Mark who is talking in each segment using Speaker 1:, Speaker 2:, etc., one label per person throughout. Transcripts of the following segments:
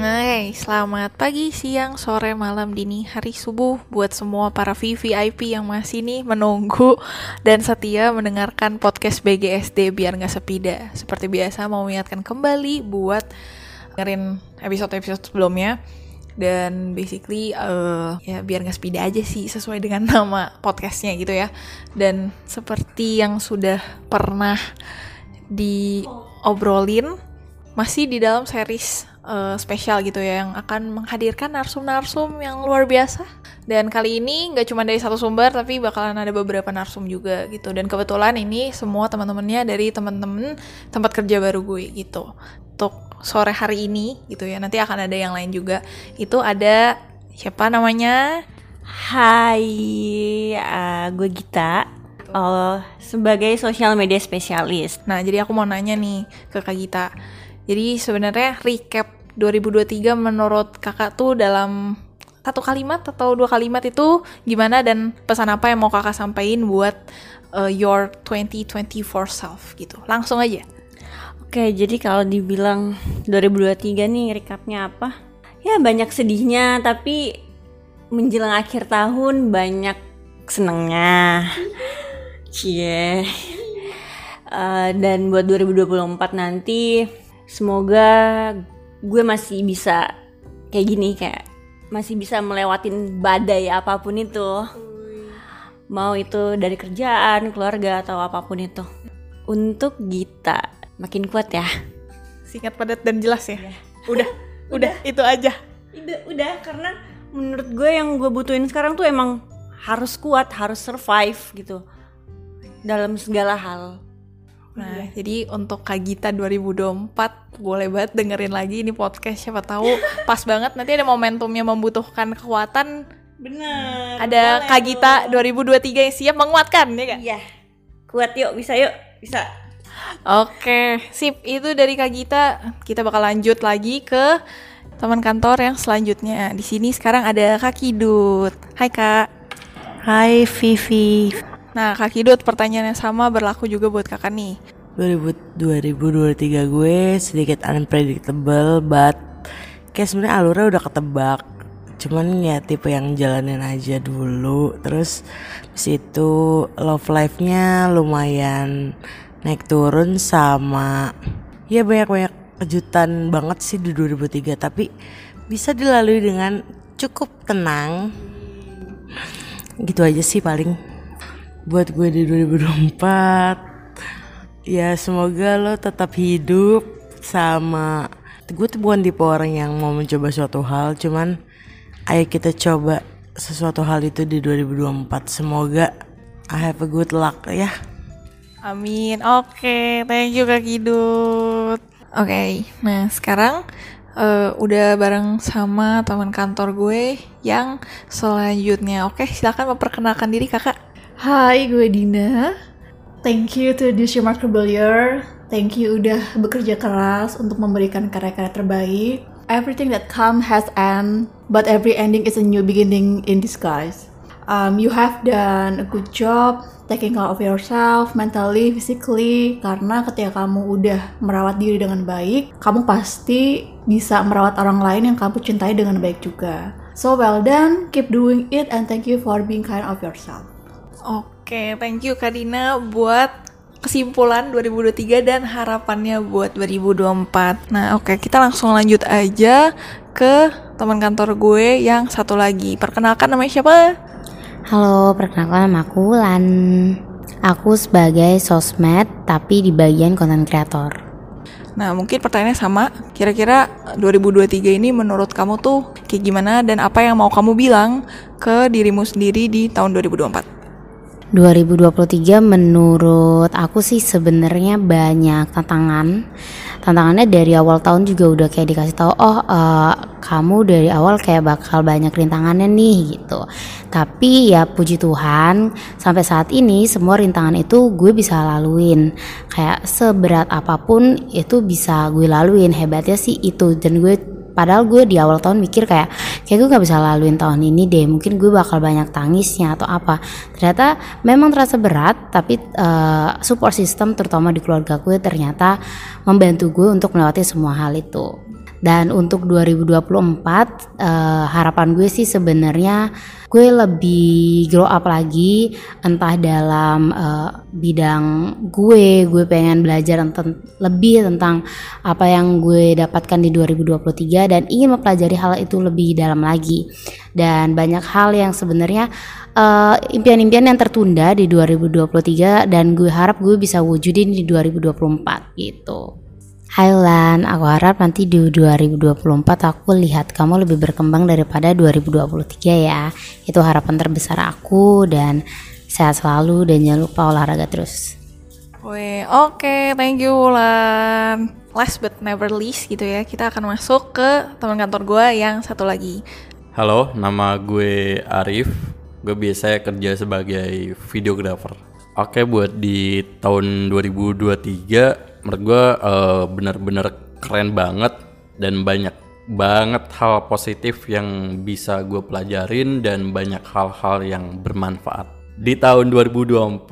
Speaker 1: Hai, selamat pagi, siang, sore, malam, dini, hari, subuh buat semua para VVIP yang masih nih menunggu dan setia mendengarkan podcast BGSD biar nggak sepi dah. Seperti biasa mau mengingatkan kembali buat dengerin episode-episode sebelumnya dan basically uh, ya biar nggak sepeda aja sih sesuai dengan nama podcastnya gitu ya dan seperti yang sudah pernah diobrolin masih di dalam series uh, spesial gitu ya yang akan menghadirkan narsum-narsum yang luar biasa. Dan kali ini nggak cuma dari satu sumber tapi bakalan ada beberapa narsum juga gitu. Dan kebetulan ini semua teman-temannya dari teman-teman tempat kerja baru gue gitu. Untuk sore hari ini gitu ya nanti akan ada yang lain juga. Itu ada siapa namanya?
Speaker 2: Hai, uh, gue Gita. Uh, sebagai social media spesialis.
Speaker 1: nah jadi aku mau nanya nih ke kak Gita jadi sebenarnya recap 2023 menurut kakak tuh dalam satu kalimat atau dua kalimat itu gimana dan pesan apa yang mau kakak sampaikan buat uh, your 2024 self gitu langsung aja
Speaker 2: Oke, jadi kalau dibilang 2023 nih recapnya apa? Ya banyak sedihnya, tapi menjelang akhir tahun banyak senengnya. Cie. Uh, dan buat 2024 nanti semoga gue masih bisa kayak gini kayak masih bisa melewatin badai apa pun itu. Mau itu dari kerjaan, keluarga atau apa pun itu. Untuk Gita, makin kuat ya.
Speaker 1: singkat padat dan jelas ya
Speaker 2: Iya.
Speaker 1: udah udah itu aja
Speaker 2: Udah, udah karena menurut gue yang gue butuhin sekarang tuh emang harus kuat, harus survive gitu dalam segala hal.
Speaker 1: Nah, jadi untuk Kak Gita 2024 boleh banget dengerin lagi ini podcast siapa tahu pas banget nanti ada momentumnya membutuhkan kekuatan
Speaker 2: Bener.
Speaker 1: ada Kak Gita 2023 yang siap menguatkan ya kan?
Speaker 2: Iya. Kuat yuk, bisa yuk, bisa.
Speaker 1: Oke, sip. Itu dari Kak Gita. Kita bakal lanjut lagi ke teman kantor yang selanjutnya. Di sini sekarang ada Kak Kidut. Hai Kak.
Speaker 3: Hai Vivi
Speaker 1: Nah, Kak Kidut pertanyaan yang sama berlaku juga buat Kakak nih.
Speaker 3: 2000 2023 gue sedikit unpredictable but kayak sebenarnya alurnya udah ketebak. Cuman ya tipe yang jalanin aja dulu. Terus habis itu love life-nya lumayan naik turun sama ya banyak-banyak kejutan banget sih di 2003 tapi bisa dilalui dengan cukup tenang. Gitu aja sih paling buat gue di 2024 ya semoga lo tetap hidup sama gue tuh bukan tipe orang yang mau mencoba suatu hal cuman ayo kita coba sesuatu hal itu di 2024 semoga I have a good luck ya
Speaker 1: Amin. Oke, thank you Kak Kidut. Oke, nah sekarang eh, udah bareng sama teman kantor gue yang selanjutnya. Oke, silakan memperkenalkan diri Kakak.
Speaker 4: Hai, gue Dina. Thank you to this remarkable year. Thank you udah bekerja keras untuk memberikan karya-karya terbaik. Everything that come has end, but every ending is a new beginning in disguise. Um, you have done a good job taking care of yourself, mentally, physically. Karena ketika kamu udah merawat diri dengan baik, kamu pasti bisa merawat orang lain yang kamu cintai dengan baik juga. So well done, keep doing it, and thank you for being kind of yourself.
Speaker 1: Oke, thank you Kak Dina buat kesimpulan 2023 dan harapannya buat 2024. Nah, oke, kita langsung lanjut aja ke teman kantor gue yang satu lagi. Perkenalkan namanya siapa?
Speaker 5: Halo, perkenalkan nama aku Lan. Aku sebagai sosmed tapi di bagian konten kreator.
Speaker 1: Nah, mungkin pertanyaannya sama. Kira-kira 2023 ini menurut kamu tuh kayak gimana dan apa yang mau kamu bilang ke dirimu sendiri di tahun 2024?
Speaker 5: 2023 menurut aku sih sebenarnya banyak tantangan. Tantangannya dari awal tahun juga udah kayak dikasih tahu, oh eh, kamu dari awal kayak bakal banyak rintangannya nih gitu. Tapi ya puji Tuhan sampai saat ini semua rintangan itu gue bisa laluin. Kayak seberat apa pun itu bisa gue laluin. Hebatnya sih itu dan gue Padahal gue di awal tahun mikir kayak kayak gue gak bisa laluin tahun ini deh. Mungkin gue bakal banyak tangisnya atau apa. Ternyata memang terasa berat, tapi eh, support system terutama di keluarga gue ternyata membantu gue untuk melewati semua hal itu. Dan untuk 2024 uh, harapan gue sih sebenarnya gue lebih grow up lagi entah dalam uh, bidang gue gue pengen belajar tentang lebih tentang apa yang gue dapatkan di 2023 dan ingin mempelajari hal itu lebih dalam lagi dan banyak hal yang sebenarnya uh, impian-impian yang tertunda di 2023 dan gue harap gue bisa wujudin di 2024 gitu. Hai Lan, aku harap nanti di 2024 aku lihat kamu lebih berkembang daripada 2023 ya. Itu harapan terbesar aku dan sehat selalu dan jangan lupa olahraga terus.
Speaker 1: Wih, oke, okay, thank you Lan. Last but never least gitu ya, kita akan masuk ke teman kantor gue yang satu lagi.
Speaker 6: Halo, nama gue Arif. Gue biasa kerja sebagai videographer. Oke, buat di tahun 2023 menurut gue uh, bener-bener keren banget dan banyak banget hal positif yang bisa gue pelajarin dan banyak hal-hal yang bermanfaat. Di tahun 2024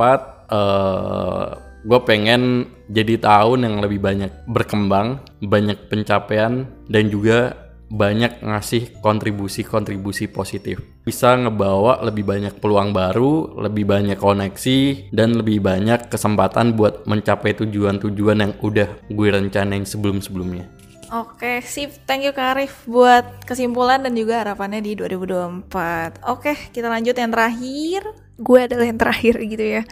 Speaker 6: uh, gue pengen jadi tahun yang lebih banyak berkembang, banyak pencapaian dan juga banyak ngasih kontribusi-kontribusi positif. Bisa ngebawa lebih banyak peluang baru, lebih banyak koneksi, dan lebih banyak kesempatan buat mencapai tujuan-tujuan yang udah gue rencanain sebelum-sebelumnya.
Speaker 1: Oke, sip. Thank you Kak Arif buat kesimpulan dan juga harapannya di 2024. Oke, kita lanjut yang terakhir. Gue adalah yang terakhir gitu ya.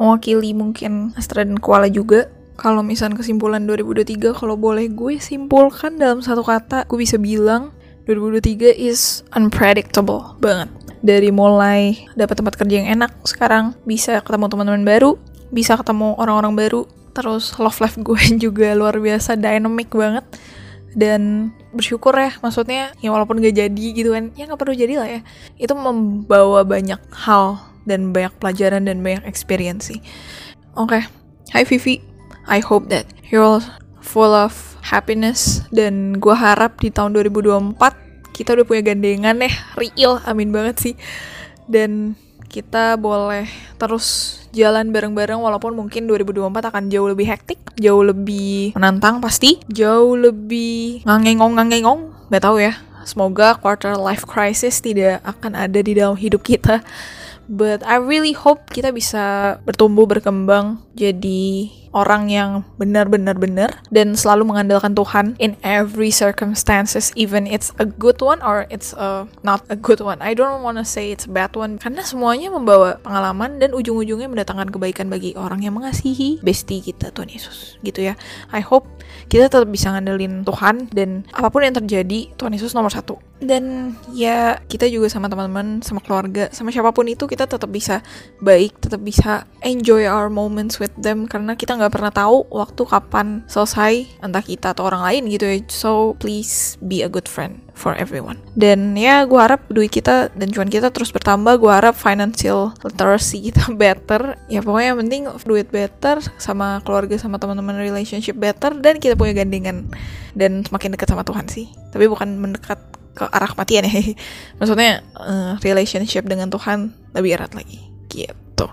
Speaker 1: Mewakili mungkin Astra dan Kuala juga kalau misalnya kesimpulan 2023 kalau boleh gue simpulkan dalam satu kata gue bisa bilang 2023 is unpredictable banget. Dari mulai dapat tempat kerja yang enak sekarang bisa ketemu teman-teman baru bisa ketemu orang-orang baru terus love life gue juga luar biasa dynamic banget. Dan bersyukur ya maksudnya ya walaupun gak jadi gitu kan ya nggak perlu jadi lah ya. Itu membawa banyak hal dan banyak pelajaran dan banyak experience sih. Oke okay. Hai Vivi I hope that you're full of happiness dan gue harap di tahun 2024 kita udah punya gandengan ya real amin banget sih dan kita boleh terus jalan bareng-bareng walaupun mungkin 2024 akan jauh lebih hektik, jauh lebih menantang pasti, jauh lebih ngangengong-ngangengong, gak tahu ya. Semoga quarter life crisis tidak akan ada di dalam hidup kita. But I really hope kita bisa bertumbuh berkembang jadi orang yang benar-benar benar dan selalu mengandalkan Tuhan in every circumstances even it's a good one or it's a not a good one. I don't wanna say it's a bad one karena semuanya membawa pengalaman dan ujung-ujungnya mendatangkan kebaikan bagi orang yang mengasihi bestie kita Tuhan Yesus gitu ya. I hope kita tetap bisa ngandelin Tuhan dan apa pun yang terjadi Tuhan Yesus nomor satu. Dan ya kita juga sama teman-teman sama keluarga sama siapa pun itu kita tetap bisa baik tetap bisa enjoy our moments with them karena kita pernah tahu waktu kapan selesai entah kita atau orang lain gitu ya. So please be a good friend for everyone. Dan ya gue harap duit kita dan cuan kita terus bertambah. Gue harap financial literacy kita better. Ya pokoknya yang penting duit better sama keluarga sama teman-teman relationship better dan kita punya gandengan dan semakin dekat sama Tuhan sih. Tapi bukan mendekat ke arah kematian ya. Maksudnya uh, relationship dengan Tuhan lebih erat lagi. Gitu gitu.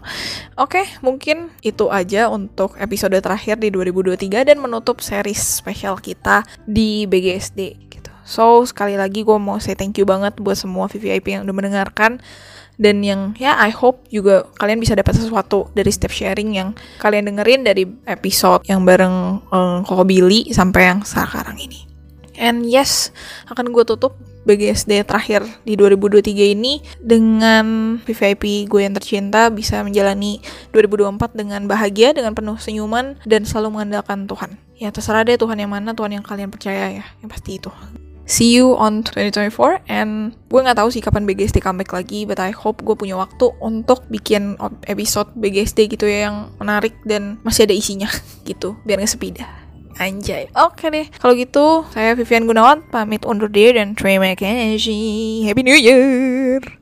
Speaker 1: Oke, mungkin itu aja untuk episode terakhir di 2023 dan menutup series spesial kita di BGSD gitu. So, sekali lagi gue mau say thank you banget buat semua VVIP yang udah mendengarkan dan yang ya I hope juga kalian bisa dapat sesuatu dari step sharing yang kalian dengerin dari episode yang bareng um, Koko Billy sampai yang sekarang ini. And yes, akan gue tutup BGSD terakhir di 2023 ini dengan VVIP gue yang tercinta bisa menjalani 2024 dengan bahagia, dengan penuh senyuman, dan selalu mengandalkan Tuhan. Ya terserah deh Tuhan yang mana, Tuhan yang kalian percaya ya, yang pasti itu. See you on 2024 and gue nggak tahu sih kapan BGSD comeback lagi, but I hope gue punya waktu untuk bikin episode BGSD gitu ya yang menarik dan masih ada isinya gitu, biar nggak sepi dah. Anjay. Oke deh. Kalau gitu, saya Vivian Gunawan pamit undur diri dan terima kasih. Happy New Year.